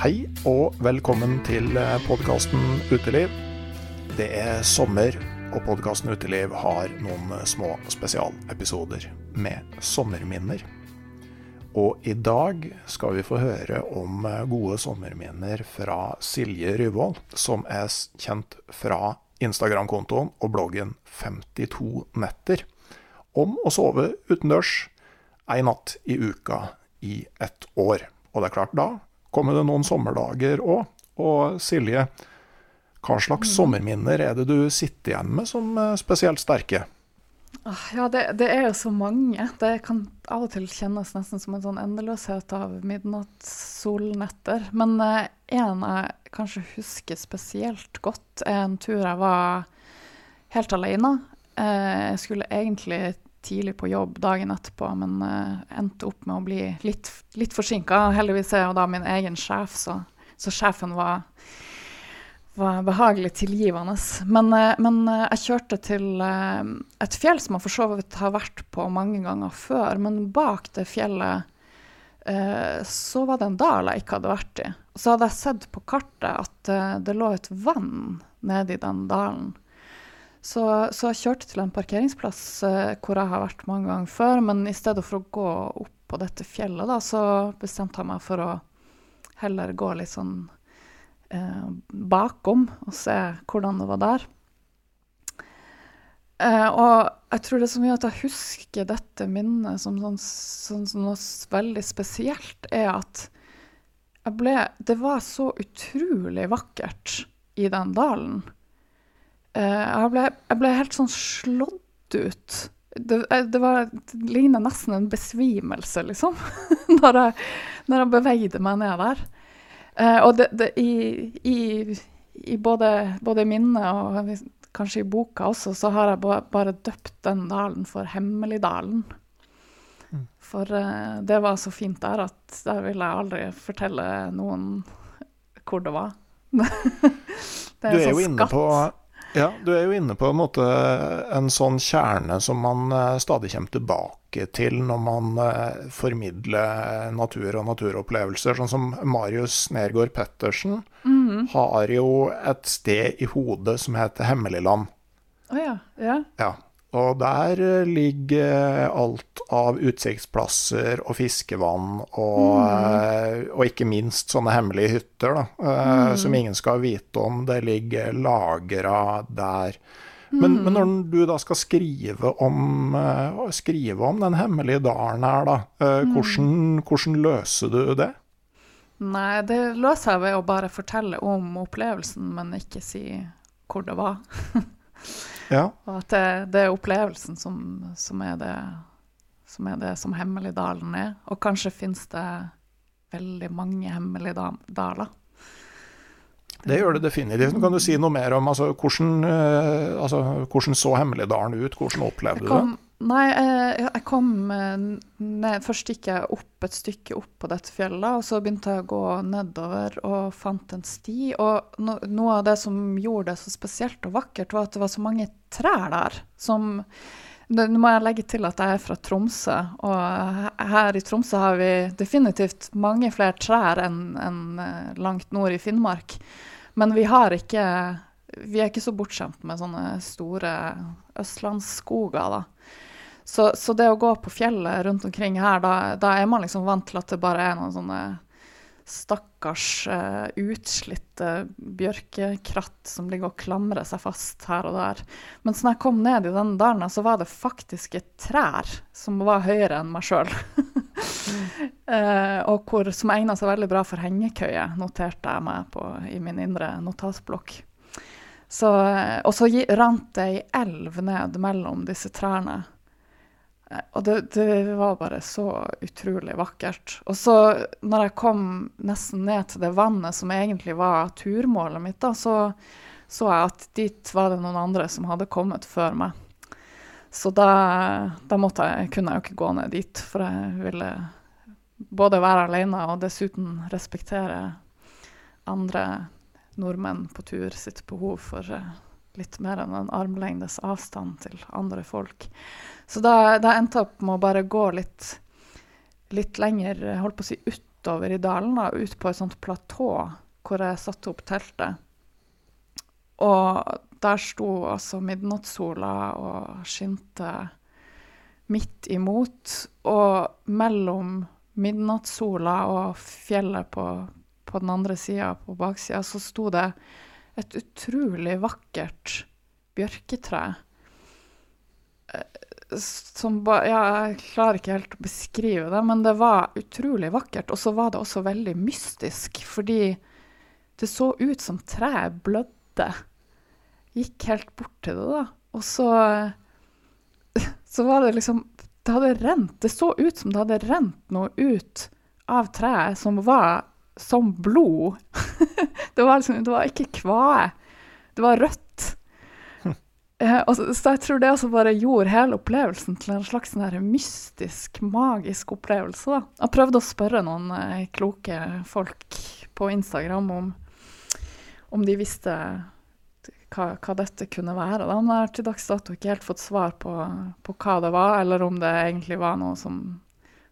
Hei og velkommen til podkasten Uteliv. Det er sommer, og podkasten Uteliv har noen små spesialepisoder med sommerminner. Og i dag skal vi få høre om gode sommerminner fra Silje Ryvold, som er kjent fra Instagram-kontoen og bloggen 52 netter, om å sove utendørs ei natt i uka i ett år. Og det er klart, da kommer det noen sommerdager òg. Og Silje, hva slags sommerminner er det du sitter igjen med som eh, spesielt sterke? Ah, Ja, det, det er jo så mange. Det kan av og til kjennes nesten som en sånn endeløshet av midnattssolnetter. Men eh, en jeg kanskje husker spesielt godt, er en tur jeg var helt alene. Eh, jeg skulle egentlig tidlig på jobb dagen etterpå, men eh, endte opp med å bli litt, litt forsinka. Heldigvis er jeg da min egen sjef, så, så sjefen var, var behagelig tilgivende. Men, eh, men eh, jeg kjørte til et fjell som jeg for så vidt har vært på mange ganger før, men bak det fjellet så var det en dal jeg ikke hadde vært i. Så hadde jeg sett på kartet at det lå et vann nede i den dalen. Så, så jeg kjørte til en parkeringsplass eh, hvor jeg har vært mange ganger før, men i stedet for å gå opp på dette fjellet, da, så bestemte jeg meg for å heller gå litt sånn eh, bakom og se hvordan det var der. Eh, og jeg tror det er så mye at jeg husker dette minnet som sånn, sånn, sånn, noe veldig spesielt, er at jeg ble Det var så utrolig vakkert i den dalen. Eh, jeg, ble, jeg ble helt sånn slått ut. Det, eh, det, var, det ligner nesten en besvimelse, liksom, når jeg, når jeg bevegde meg ned der. Eh, og det, det, i, i, i både, både minnet og kanskje i boka også, så har jeg ba, bare døpt den dalen for Hemmeligdalen. Mm. For eh, det var så fint der at der ville jeg aldri fortelle noen hvor det var. det Du er sånn jo inne skatt. på ja, du er jo inne på en måte en sånn kjerne som man eh, stadig kommer tilbake til når man eh, formidler natur og naturopplevelser. Sånn som Marius Nergård Pettersen Mhm. har jo et sted i hodet som heter Hemmeligland. Å ja. ja. Ja, og der eh, ligger alt av utsiktsplasser og fiskevann og, mm. og ikke minst sånne hemmelige hytter da, mm. som ingen skal vite om. Det ligger lagra der. Men, men når du da skal skrive om, eh, skrive om den hemmelige dalen her, da, eh, hvordan, hvordan løser du det? Nei, det løser jeg ved å bare fortelle om opplevelsen, men ikke si hvor det var. Ja, Og at det, det er opplevelsen som, som er det, som er det som Hemmeligdalen er. Og kanskje finnes det veldig mange hemmelige daler. Det gjør det definitivt. Kan du si noe mer om altså, hvordan, uh, altså, hvordan så Hemmeligdalen ut? Hvordan opplevde du det? Nei, jeg, jeg kom ned Først gikk jeg opp et stykke opp på dette fjellet, og så begynte jeg å gå nedover og fant en sti. Og no, noe av det som gjorde det så spesielt og vakkert, var at det var så mange trær der som nå må jeg legge til at jeg er fra Tromsø, og her i Tromsø har vi definitivt mange flere trær enn en eh, langt nord i Finnmark. Men vi har ikke Vi er ikke så bortskjemt med sånne store østlandsskoger, da. Så, så, det å gå på fjellet rundt omkring her, da, da, er man liksom vant til at det bare er noen sånne stakkars uh, utslitte bjørkekratt som ligger og klamrer seg fast her og der. Mens når jeg kom ned i den dalen, så var det faktisk et trær som var høyere enn meg sjøl. uh, og hvor, som egna seg veldig bra for hengekøye, noterte jeg meg på i min indre notatblokk. Så, og så rant det ei elv ned mellom disse trærne. Og det, det, var bare så utrolig vakkert. Og så, når jeg kom nesten ned til det vannet som egentlig var turmålet mitt, da, så så jeg at dit var det noen andre som hadde kommet før meg. Så da, da jeg, kunne jeg jo ikke gå ned dit, for jeg ville både være alene og dessuten respektere andre nordmenn på tur sitt behov for eh, litt mer enn en armlengdes avstand til andre folk. Så da, da endte jeg opp med å bare gå litt, litt lenger holdt på å si utover i dalen, da, ut på et sånt platå hvor jeg satte opp teltet. Og der sto altså midnattssola og skinte midt imot. Og mellom midnattssola og fjellet på, på den andre sida, på baksida, så sto det et utrolig vakkert bjørketre som ba, ja, Jeg klarer ikke helt å beskrive det, men det var utrolig vakkert. Og så var det også veldig mystisk, fordi det så ut som treet blødde. Gikk helt bort til det, da. Og så, så var det liksom Det hadde rent. Det så ut som det hadde rent noe ut av treet som var som blod. det, var liksom, det var ikke kvae. Det var rødt. Eh, så, så, jeg tror det også bare gjorde hele opplevelsen til en slags sånn mystisk, magisk opplevelse. Da. Jeg prøvde å spørre noen eh, kloke folk på Instagram om, om de visste hva, hva, dette kunne være. Da. Men jeg har til dags dato ikke helt fått svar på, på, hva det var, eller om det egentlig var noe som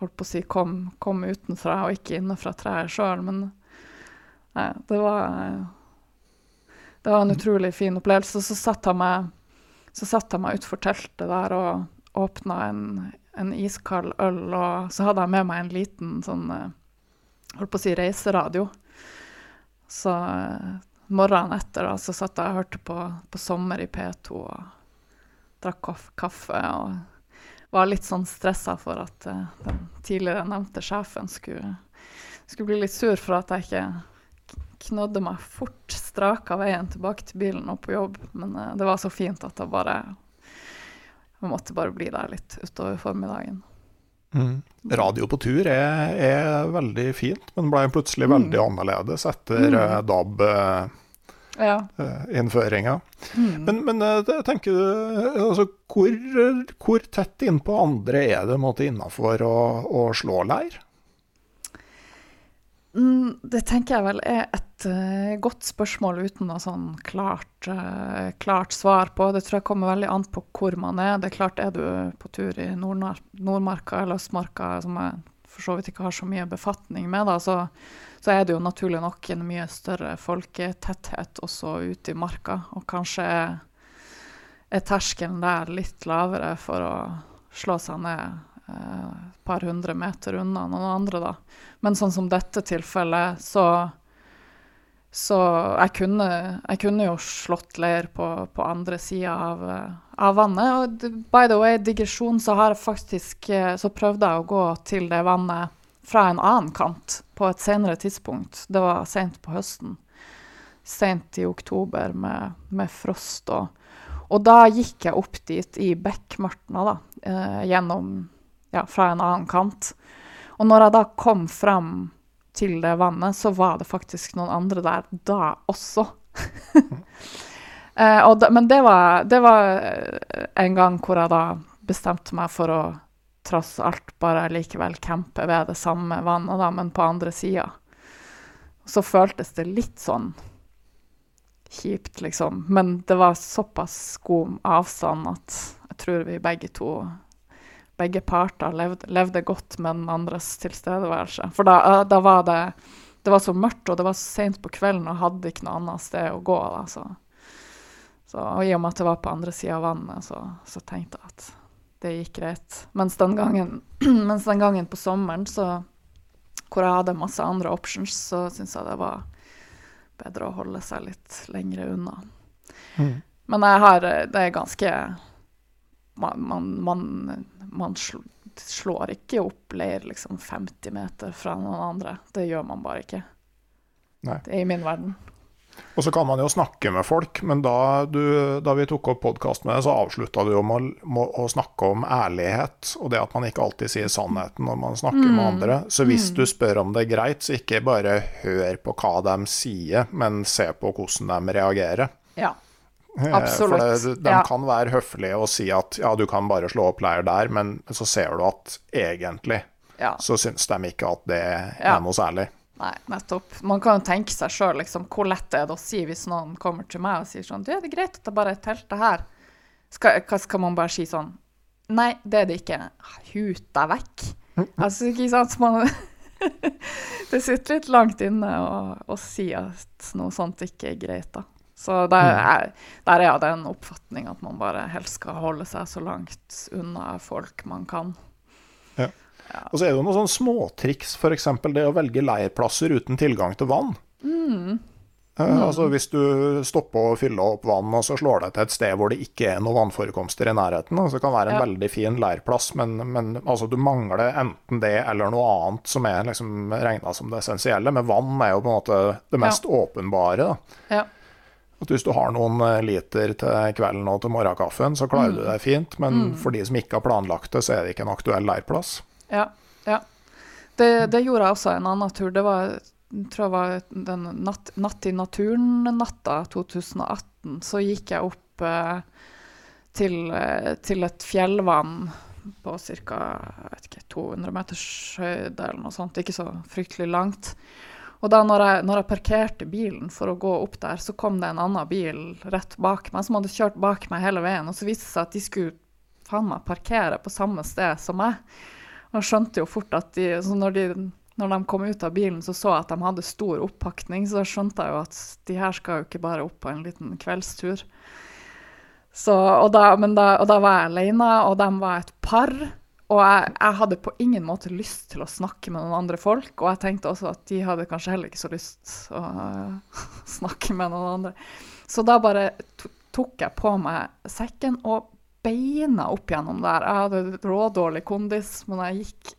holdt på å si kom, kom utenfra og ikke innenfra treet sjøl. Men nei, det var det var en utrolig fin opplevelse. Så satt jeg meg så satte jeg meg utfor teltet der og åpna en, en, iskald øl, og så hadde jeg med meg en liten sånn eh, Holdt på å si reiseradio. Så eh, morgenen etter da, så satt jeg og hørte på, på Sommer i P2 og drakk kaffe og var litt sånn stressa for at uh, den tidligere nevnte sjefen skulle, skulle, bli litt sur for at jeg ikke knødde meg fort straka veien tilbake til bilen og på jobb. Men uh, det var så fint at jeg bare jeg måtte bare bli der litt utover formiddagen. Mm. Radio på tur er, er, veldig fint, men ble plutselig mm. veldig annerledes etter mm. uh, DAB. Ja. innføringa. Mm. Men, men tenker du altså, hvor, hvor tett innpå andre er det måte innafor å, å slå leir? Mm, det tenker jeg vel er et uh, godt spørsmål uten noe sånn klart, uh, klart, svar på. Det tror jeg kommer veldig an på hvor man er. Det er klart Er du på tur i Nordmarka eller Østmarka, som jeg for så vidt ikke har så mye befatning med, da, så, så, er det jo naturlig nok en mye større folketetthet også ute i marka. Og kanskje er, er terskelen der litt lavere for å slå seg ned et eh, par hundre meter unna noen andre, da. Men sånn som dette tilfellet, så Så jeg kunne, jeg kunne jo slått leir på, på andre sida av, av, vannet. Og by the way, digresjon, så har jeg faktisk eh, Så prøvde jeg å gå til det vannet fra en annen kant på et senere tidspunkt. Det var seint på høsten. Seint i oktober med, med frost og og da gikk jeg opp dit i Bekkmartna, da, eh, gjennom ja, fra en annen kant. Og når jeg da kom fram til det vannet, så var det faktisk noen andre der da også. eh, da, men det var, det var en gang hvor jeg da bestemte meg for å tross alt bare likevel campe ved det samme vannet, da, men på andre sida. Så føltes det litt sånn kjipt, liksom. Men det var såpass god avstand at jeg tror vi begge to begge parter levde, levde, godt med den andres tilstedeværelse. For da, eh, da, var det det var så mørkt, og det var så seint på kvelden, og hadde ikke noe annet sted å gå. Da, så. Så, og i og med at det var på andre sida av vannet, så, så, tenkte jeg at det gikk greit. Mens den gangen, mens den gangen på sommeren, så, hvor jeg hadde masse andre options, så syntes jeg det var bedre å holde seg litt lengre unna. Mm. Men jeg har Det er ganske man, man, man, man slår ikke opp leir liksom 50 meter fra noen andre. Det gjør man bare ikke. Nei. Det er i min verden. Og så kan man jo snakke med folk, men da, du, da vi tok opp podkast med deg, så avslutta du jo med å, å, snakke om ærlighet, og det at man ikke alltid sier sannheten når man snakker mm. med andre. Så hvis mm. du spør om det er greit, så ikke bare hør på hva de sier, men se på hvordan de reagerer. Ja. Absolutt. For det, de ja. kan være høflige og si at ja, du kan bare slå opp leir der, men så ser du at egentlig ja. så syns de ikke at det er noe særlig. Nei, nettopp. Man kan jo tenke seg sjøl liksom, hvor lett det er det å si hvis noen kommer til meg og sier sånn Du, er det greit at det bare er teltet her? Skal, skal man bare si sånn Nei, det er det ikke. Hut deg vekk. Altså, ikke sant? Man det sitter litt langt inne å si at noe sånt ikke er greit, da. Så der mm. er, der er den oppfatning at man bare helst skal holde seg så langt unna folk man kan. Ja. Ja. Og så er det jo noen sånne småtriks, f.eks. det å velge leirplasser uten tilgang til vann. Mm. Mm. altså Hvis du stopper å fylle opp vann, og så slår deg til et sted hvor det ikke er noen vannforekomster i nærheten, så kan det være en ja. veldig fin leirplass, men, men altså, du mangler enten det eller noe annet som er liksom regna som det essensielle. Men vann er jo på en måte det mest ja. åpenbare. Da. Ja. At hvis du har noen eh, liter til kvelden og til morgenkaffen, så klarer mm. du deg fint. Men mm. for de som ikke har planlagt det, så er det ikke en aktuell leirplass. Ja, ja. Det, det, gjorde jeg også en annen tur. Det var, tror jeg var den natt, natt i naturen-natta 2018. Så gikk jeg opp eh, til, eh, til, et fjellvann på ca. 200 meters høyde eller noe sånt. Ikke så fryktelig langt. Og da når jeg, når jeg, parkerte bilen for å gå opp der, så kom det en annen bil rett bak meg som hadde kjørt bak meg hele veien. Og så viste det seg at de skulle faen meg parkere på samme sted som meg. Og jeg skjønte jo fort at de, når, de, når de kom ut av bilen, så så jeg at de hadde stor oppakning. Så da skjønte jeg jo at de her skal jo ikke bare opp på en liten kveldstur. Så, og, da, da, og da var jeg alene, og de var et par. Og jeg, jeg, hadde på ingen måte lyst til å snakke med noen andre folk. Og jeg tenkte også at de hadde kanskje heller ikke så lyst å uh, snakke med noen andre. Så da bare tok jeg på meg sekken og beina opp gjennom der. Jeg hadde rådårlig kondis, men jeg gikk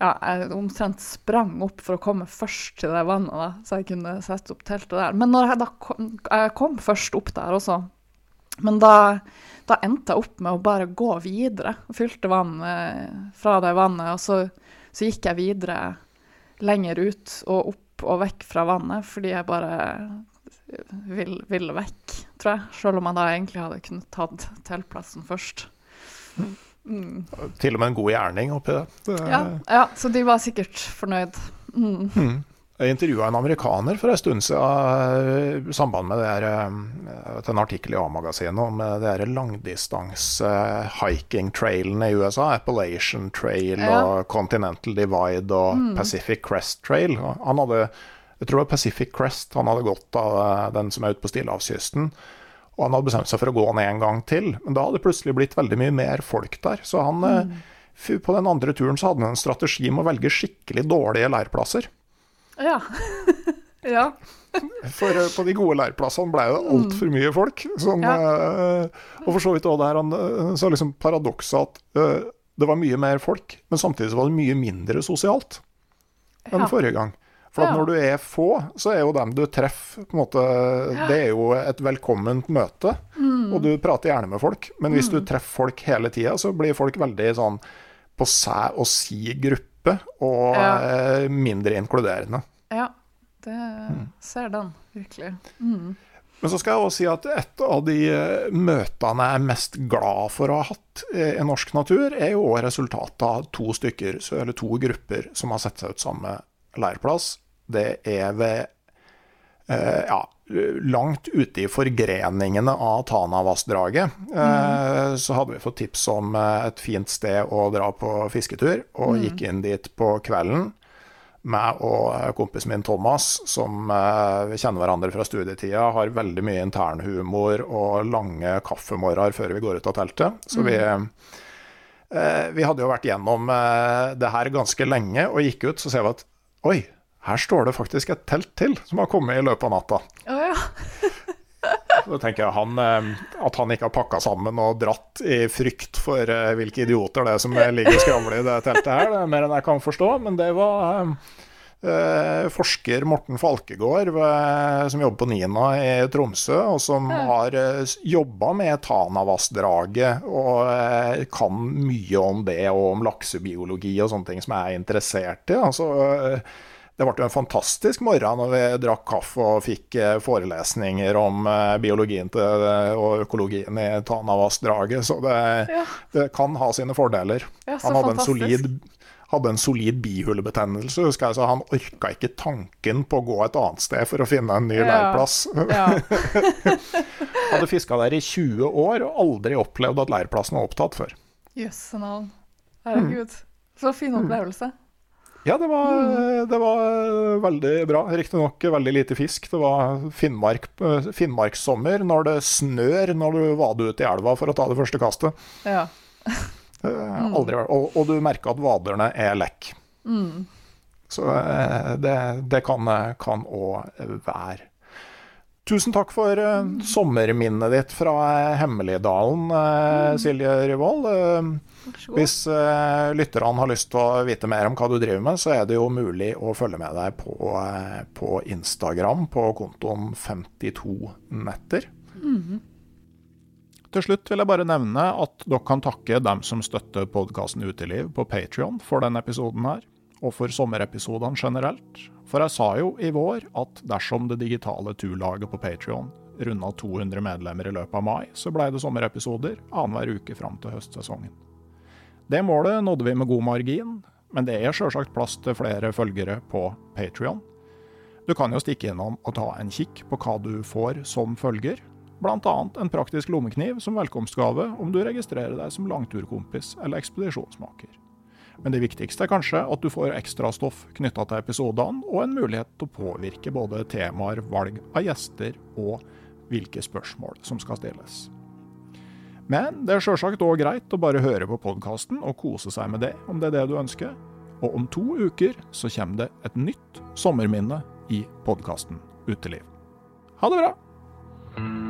ja, jeg omtrent sprang opp for å komme først til det vannet, da, så jeg kunne sette opp teltet der. Men når jeg da kom, jeg kom først opp der også, men da da endte jeg opp med å bare gå videre. Fylte vann fra det vannet, og så, så, gikk jeg videre lenger ut og opp og vekk fra vannet, fordi jeg bare ville vil vekk, tror jeg. Selv om jeg da egentlig hadde kunnet tatt teltplassen først. Mm. Til og med en god gjerning oppi det. det ja, ja, så de var sikkert fornøyd. Mm. Mm. Jeg intervjua en amerikaner for en stund siden i samband med det her, eh, en artikkel i A-magasinet om det det langdistans-hiking-trailene i USA. Appalachian Trail ja. og Continental Divide og mm. Pacific Crest Trail. Han hadde, jeg tror det var Pacific Crest han hadde gått av eh, den som er ute på Stillehavskysten. Og han hadde bestemt seg for å gå ned en gang til, men da hadde det plutselig blitt veldig mye mer folk der. Så han, mm. på den andre turen så hadde han en strategi med å velge skikkelig dårlige leirplasser. Ja. ja. For eh, på de gode leirplassene ble det altfor mye folk. Sånn, ja. uh, og for så vidt òg der så uh, sa liksom paradokset at uh, det var mye mer folk, men samtidig var det mye mindre sosialt enn ja. forrige gang. For når du er få, så er jo dem du treffer på en måte, Det er jo et velkomment møte, mm. og du prater gjerne med folk. Men hvis mm. du treffer folk hele tida, så blir folk veldig sånn på seg og si gruppe, og Ja. eh, mindre inkluderende. Ja, det ser den, virkelig. Mm. Men så skal jeg også si at et av de eh, møtene jeg er mest glad for å ha hatt eh, i norsk natur, er jo også resultatet av to stykker, eller to grupper, som har sett seg ut samme leirplass. Det er ved eh, ja, langt ute i forgreningene av Tanavassdraget. Eh, så hadde vi fått tips om eh, et fint sted å dra på fisketur, og gikk inn dit på kvelden. Meg og eh, kompisen min Thomas, som vi kjenner hverandre fra studietida, har veldig mye internhumor og lange kaffemorgener før vi går ut av teltet. Så vi, eh, vi hadde jo vært gjennom det her ganske lenge, og gikk ut, så ser vi at oi, her står det faktisk et telt til som har kommet i løpet av natta. Så tenker jeg han, eh, At han ikke har pakka sammen og dratt i frykt for eh, hvilke idioter det er som ligger og skravler i det teltet her, det er mer enn jeg kan forstå. Men det var eh, eh, forsker Morten Falkegård, som jobber på NINA i Tromsø, og som har eh, jobba med Tanavassdraget og eh, kan mye om det, og om laksebiologi og sånne ting som jeg er interessert i. altså... det ble en fantastisk morgen når vi drakk kaffe og fikk eh, forelesninger om eh, biologien til, eh, og økologien i Tanavassdraget, så det, Ja. det kan ha sine fordeler. Ja, han hadde en, solid, hadde en solid bihulebetennelse, husker jeg, så han orka ikke tanken på å gå et annet sted for å finne en ny Ja. leirplass. ja. hadde fiska der i 20 år og aldri opplevd at leirplassen var opptatt før. Jøsse navn. Herregud. Så fin opplevelse. Ja, det var, det var veldig bra. Riktignok veldig lite fisk. Det var Finnmark, Finnmarkssommer når det snør når du vader ut i elva for å ta det første kastet. Ja. mm. Aldri, og, og du merker at vaderne er lekk. Så eh, det, det kan òg være. Tusen takk for uh, sommerminnet ditt fra eh, Hemmeligdalen, uh, Silje Rivold. God. hvis uh, lytterne har lyst til å vite mer om hva du driver med, så er det jo mulig å følge med deg på, på Instagram på kontoen 52netter. Til slutt vil jeg bare nevne at dere kan takke dem som støtter podkasten Uteliv på Patrion for denne episoden her, og for sommerepisodene generelt. For jeg sa jo i vår at dersom det digitale turlaget på Patrion runda 200 medlemmer i løpet av mai, så blei det sommerepisoder annenhver uke fram til høstsesongen. Det målet nådde vi med god margin, men det er sjølsagt plass til flere følgere på Patrion. Du kan jo stikke innom og ta en kikk på hva du får som følger, bl.a. en praktisk lommekniv som velkomstgave om du registrerer deg som langturkompis eller ekspedisjonsmaker. Men det viktigste er kanskje at du får ekstrastoff knytta til episodene, og en mulighet til å påvirke både temaer, valg av gjester og hvilke spørsmål som skal stilles. Men det er sjølsagt òg greit å bare høre på podkasten og kose seg med det, om det er det du ønsker. Og om to uker så kommer det et nytt sommerminne i podkasten Uteliv. Ha det bra!